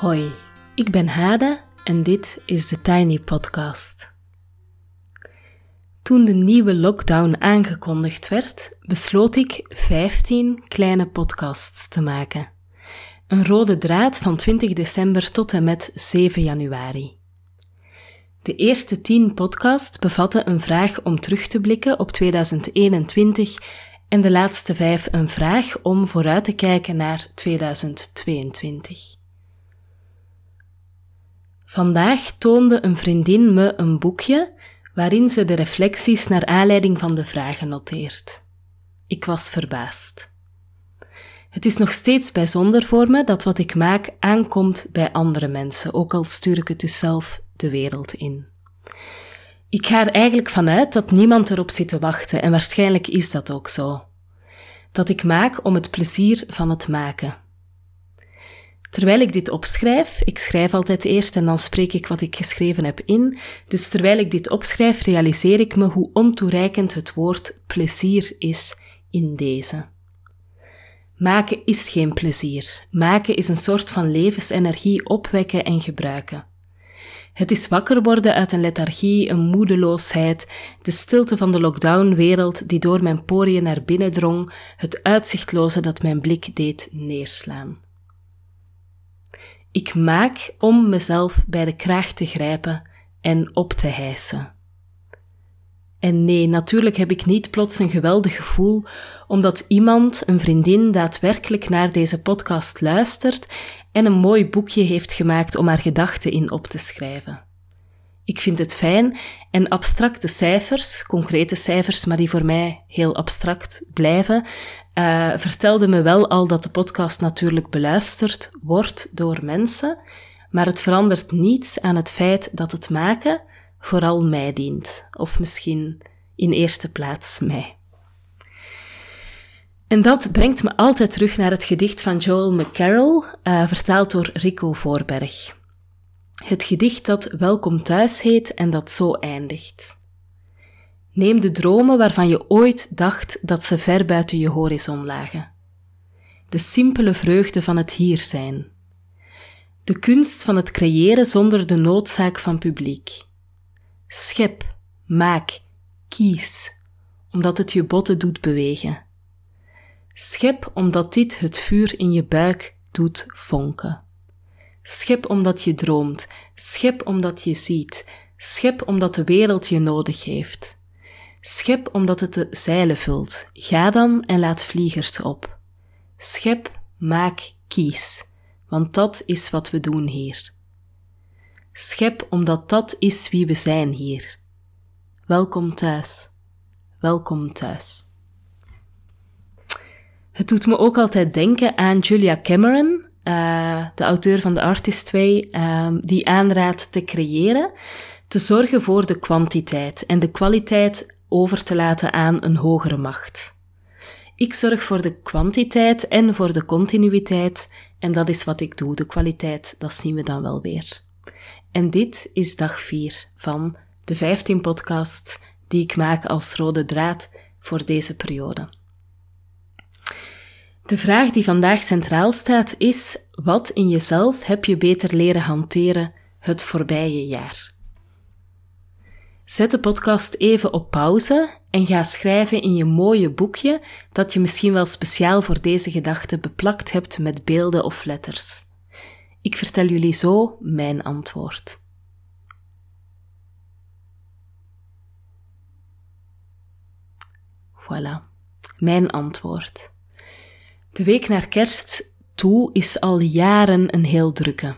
Hoi, ik ben Hade en dit is de Tiny Podcast. Toen de nieuwe lockdown aangekondigd werd, besloot ik 15 kleine podcasts te maken. Een rode draad van 20 december tot en met 7 januari. De eerste 10 podcasts bevatten een vraag om terug te blikken op 2021 en de laatste 5 een vraag om vooruit te kijken naar 2022. Vandaag toonde een vriendin me een boekje waarin ze de reflecties naar aanleiding van de vragen noteert. Ik was verbaasd. Het is nog steeds bijzonder voor me dat wat ik maak aankomt bij andere mensen, ook al stuur ik het dus zelf de wereld in. Ik ga er eigenlijk vanuit dat niemand erop zit te wachten en waarschijnlijk is dat ook zo. Dat ik maak om het plezier van het maken. Terwijl ik dit opschrijf, ik schrijf altijd eerst en dan spreek ik wat ik geschreven heb in, dus terwijl ik dit opschrijf, realiseer ik me hoe ontoereikend het woord plezier is in deze. Maken is geen plezier. Maken is een soort van levensenergie opwekken en gebruiken. Het is wakker worden uit een lethargie, een moedeloosheid, de stilte van de lockdown-wereld die door mijn poriën naar binnen drong, het uitzichtloze dat mijn blik deed neerslaan. Ik maak om mezelf bij de kraag te grijpen en op te hijsen. En nee, natuurlijk heb ik niet plots een geweldig gevoel omdat iemand, een vriendin, daadwerkelijk naar deze podcast luistert en een mooi boekje heeft gemaakt om haar gedachten in op te schrijven. Ik vind het fijn en abstracte cijfers, concrete cijfers, maar die voor mij heel abstract blijven, uh, vertelde me wel al dat de podcast natuurlijk beluisterd wordt door mensen, maar het verandert niets aan het feit dat het maken vooral mij dient, of misschien in eerste plaats mij. En dat brengt me altijd terug naar het gedicht van Joel McCarroll, uh, vertaald door Rico Voorberg. Het gedicht dat Welkom thuis heet en dat zo eindigt. Neem de dromen waarvan je ooit dacht dat ze ver buiten je horizon lagen. De simpele vreugde van het hier zijn. De kunst van het creëren zonder de noodzaak van publiek. Schep, maak, kies, omdat het je botten doet bewegen. Schep omdat dit het vuur in je buik doet vonken. Schep omdat je droomt, schep omdat je ziet, schep omdat de wereld je nodig heeft. Schep omdat het de zeilen vult. Ga dan en laat vliegers op. Schep, maak, kies, want dat is wat we doen hier. Schep omdat dat is wie we zijn hier. Welkom thuis. Welkom thuis. Het doet me ook altijd denken aan Julia Cameron, uh, de auteur van The Artist Way, uh, die aanraadt te creëren, te zorgen voor de kwantiteit en de kwaliteit over te laten aan een hogere macht. Ik zorg voor de kwantiteit en voor de continuïteit, en dat is wat ik doe. De kwaliteit, dat zien we dan wel weer. En dit is dag 4 van de 15 podcasts die ik maak als rode draad voor deze periode. De vraag die vandaag centraal staat is: wat in jezelf heb je beter leren hanteren het voorbije jaar? Zet de podcast even op pauze en ga schrijven in je mooie boekje dat je misschien wel speciaal voor deze gedachte beplakt hebt met beelden of letters. Ik vertel jullie zo mijn antwoord. Voilà, mijn antwoord. De week naar kerst toe is al jaren een heel drukke.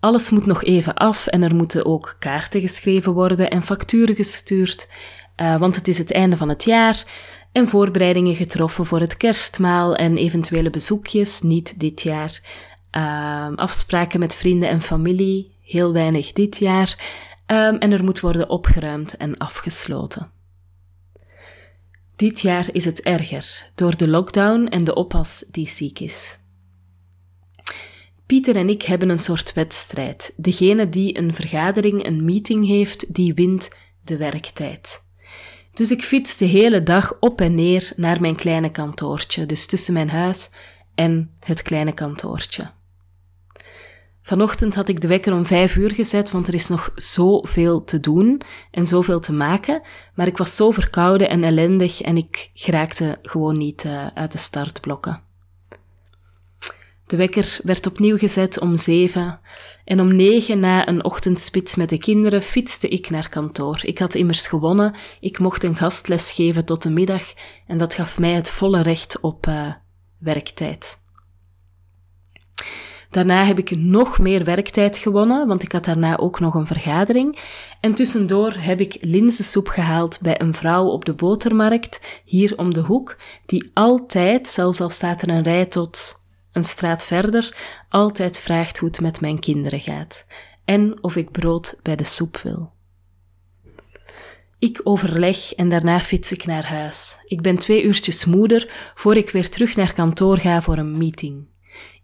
Alles moet nog even af en er moeten ook kaarten geschreven worden en facturen gestuurd, uh, want het is het einde van het jaar en voorbereidingen getroffen voor het kerstmaal en eventuele bezoekjes, niet dit jaar. Uh, afspraken met vrienden en familie, heel weinig dit jaar. Um, en er moet worden opgeruimd en afgesloten. Dit jaar is het erger, door de lockdown en de oppas die ziek is. Pieter en ik hebben een soort wedstrijd. Degene die een vergadering, een meeting heeft, die wint de werktijd. Dus ik fiets de hele dag op en neer naar mijn kleine kantoortje, dus tussen mijn huis en het kleine kantoortje. Vanochtend had ik de wekker om vijf uur gezet, want er is nog zoveel te doen en zoveel te maken. Maar ik was zo verkouden en ellendig en ik geraakte gewoon niet uh, uit de startblokken. De wekker werd opnieuw gezet om zeven en om negen na een ochtendspits met de kinderen fietste ik naar kantoor. Ik had immers gewonnen, ik mocht een gastles geven tot de middag en dat gaf mij het volle recht op uh, werktijd. Daarna heb ik nog meer werktijd gewonnen, want ik had daarna ook nog een vergadering. En tussendoor heb ik linzensoep gehaald bij een vrouw op de botermarkt, hier om de hoek, die altijd, zelfs al staat er een rij tot een straat verder, altijd vraagt hoe het met mijn kinderen gaat en of ik brood bij de soep wil. Ik overleg en daarna fiets ik naar huis. Ik ben twee uurtjes moeder voor ik weer terug naar kantoor ga voor een meeting.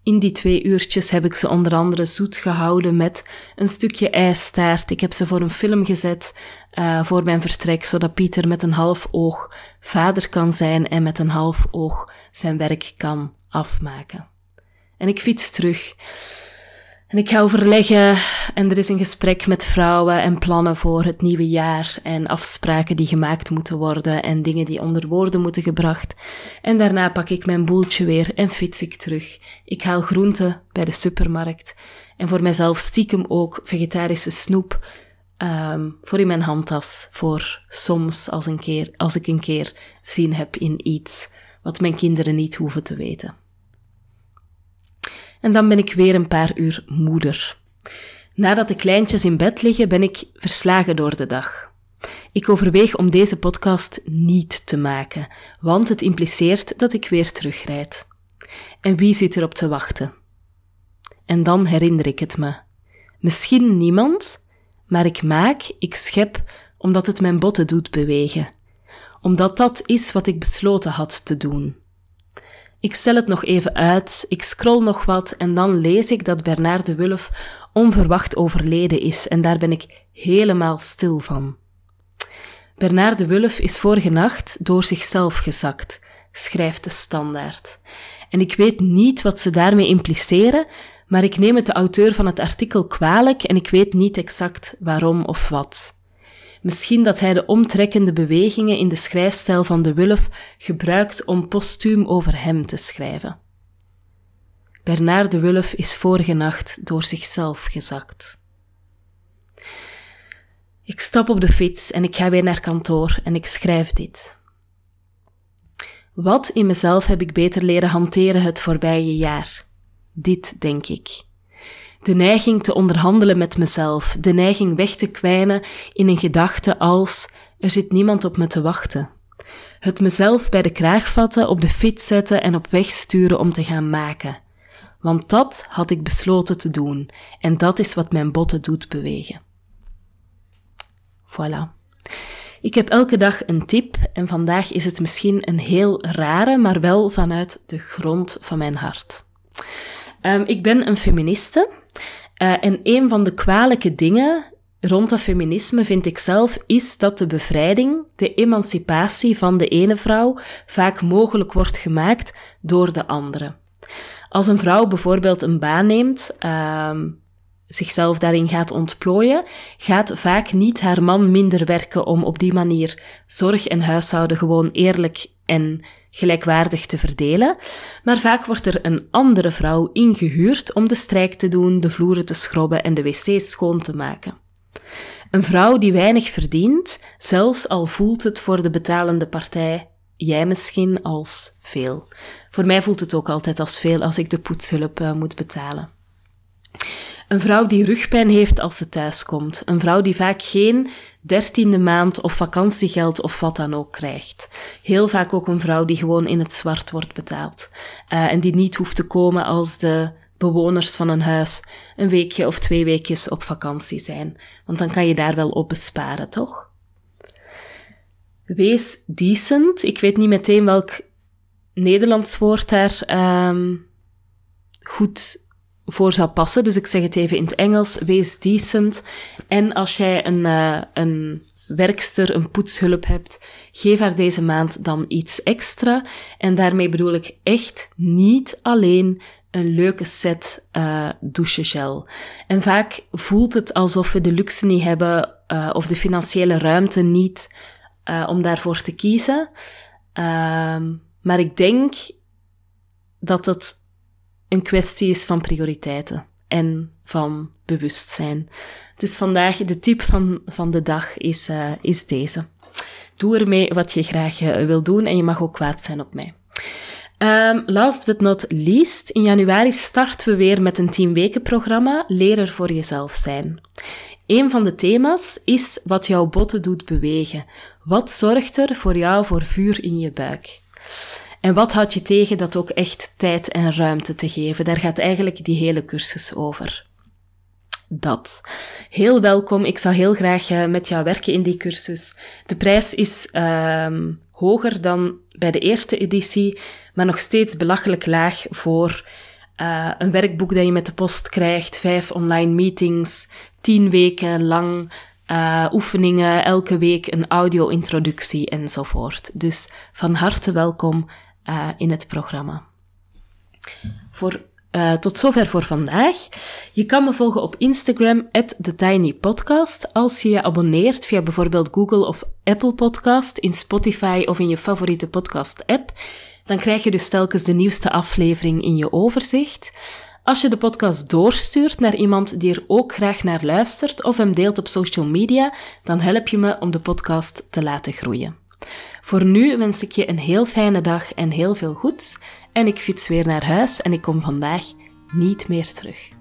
In die twee uurtjes heb ik ze onder andere zoet gehouden met een stukje ijstaart. Ik heb ze voor een film gezet uh, voor mijn vertrek, zodat Pieter met een half oog vader kan zijn en met een half oog zijn werk kan afmaken. En ik fiets terug. En ik ga overleggen en er is een gesprek met vrouwen en plannen voor het nieuwe jaar en afspraken die gemaakt moeten worden en dingen die onder woorden moeten gebracht. En daarna pak ik mijn boeltje weer en fiets ik terug. Ik haal groenten bij de supermarkt en voor mijzelf stiekem ook vegetarische snoep um, voor in mijn handtas voor soms als, een keer, als ik een keer zin heb in iets wat mijn kinderen niet hoeven te weten. En dan ben ik weer een paar uur moeder. Nadat de kleintjes in bed liggen, ben ik verslagen door de dag. Ik overweeg om deze podcast niet te maken, want het impliceert dat ik weer terugrijd. En wie zit er op te wachten? En dan herinner ik het me. Misschien niemand, maar ik maak, ik schep, omdat het mijn botten doet bewegen. Omdat dat is wat ik besloten had te doen. Ik stel het nog even uit, ik scroll nog wat en dan lees ik dat Bernard de Wulf onverwacht overleden is en daar ben ik helemaal stil van. Bernard de Wulf is vorige nacht door zichzelf gezakt, schrijft de standaard. En ik weet niet wat ze daarmee impliceren, maar ik neem het de auteur van het artikel kwalijk en ik weet niet exact waarom of wat. Misschien dat hij de omtrekkende bewegingen in de schrijfstijl van de Wulf gebruikt om postuum over hem te schrijven. Bernard de Wulf is vorige nacht door zichzelf gezakt. Ik stap op de fiets en ik ga weer naar kantoor en ik schrijf dit. Wat in mezelf heb ik beter leren hanteren het voorbije jaar? Dit denk ik de neiging te onderhandelen met mezelf, de neiging weg te kwijnen in een gedachte als er zit niemand op me te wachten. Het mezelf bij de kraag vatten, op de fiets zetten en op weg sturen om te gaan maken. Want dat had ik besloten te doen en dat is wat mijn botten doet bewegen. Voilà. Ik heb elke dag een tip en vandaag is het misschien een heel rare, maar wel vanuit de grond van mijn hart. Um, ik ben een feministe uh, en een van de kwalijke dingen rond feminisme vind ik zelf, is dat de bevrijding, de emancipatie van de ene vrouw vaak mogelijk wordt gemaakt door de andere. Als een vrouw bijvoorbeeld een baan neemt, uh, zichzelf daarin gaat ontplooien, gaat vaak niet haar man minder werken om op die manier zorg en huishouden gewoon eerlijk en gelijkwaardig te verdelen, maar vaak wordt er een andere vrouw ingehuurd om de strijk te doen, de vloeren te schrobben en de wc's schoon te maken. Een vrouw die weinig verdient, zelfs al voelt het voor de betalende partij, jij misschien, als veel. Voor mij voelt het ook altijd als veel als ik de poetshulp uh, moet betalen. Een vrouw die rugpijn heeft als ze thuiskomt. Een vrouw die vaak geen dertiende maand of vakantiegeld of wat dan ook krijgt. Heel vaak ook een vrouw die gewoon in het zwart wordt betaald. Uh, en die niet hoeft te komen als de bewoners van een huis een weekje of twee weekjes op vakantie zijn. Want dan kan je daar wel op besparen, toch? Wees decent. Ik weet niet meteen welk Nederlands woord daar um, goed voor zou passen. Dus ik zeg het even in het Engels. Wees decent. En als jij een, uh, een werkster, een poetshulp hebt, geef haar deze maand dan iets extra. En daarmee bedoel ik echt niet alleen een leuke set uh, douchegel. En vaak voelt het alsof we de luxe niet hebben uh, of de financiële ruimte niet om daarvoor te kiezen. Ehm, maar ik denk dat het een kwestie is van prioriteiten en van bewustzijn. Dus vandaag de tip van, van de dag is, uh, is deze. Doe ermee wat je graag uh, wil doen en je mag ook kwaad zijn op mij. Um, last but not least, in januari starten we weer met een 10 weken programma Leer er voor jezelf zijn. Een van de thema's is wat jouw botten doet bewegen. Wat zorgt er voor jou voor vuur in je buik? En wat houd je tegen dat ook echt tijd en ruimte te geven? Daar gaat eigenlijk die hele cursus over. Dat. Heel welkom. Ik zou heel graag uh, met jou werken in die cursus. De prijs is uh, hoger dan bij de eerste editie, maar nog steeds belachelijk laag voor uh, een werkboek dat je met de post krijgt, vijf online meetings, tien weken lang uh, oefeningen, elke week een audio-introductie enzovoort. Dus van harte welkom uh, in het programma. Voor, uh, tot zover voor vandaag. Je kan me volgen op Instagram, TheTinyPodcast. Als je je abonneert via bijvoorbeeld Google of Apple Podcast, in Spotify of in je favoriete podcast-app, dan krijg je dus telkens de nieuwste aflevering in je overzicht. Als je de podcast doorstuurt naar iemand die er ook graag naar luistert of hem deelt op social media, dan help je me om de podcast te laten groeien. Voor nu wens ik je een heel fijne dag en heel veel goeds. En ik fiets weer naar huis en ik kom vandaag niet meer terug.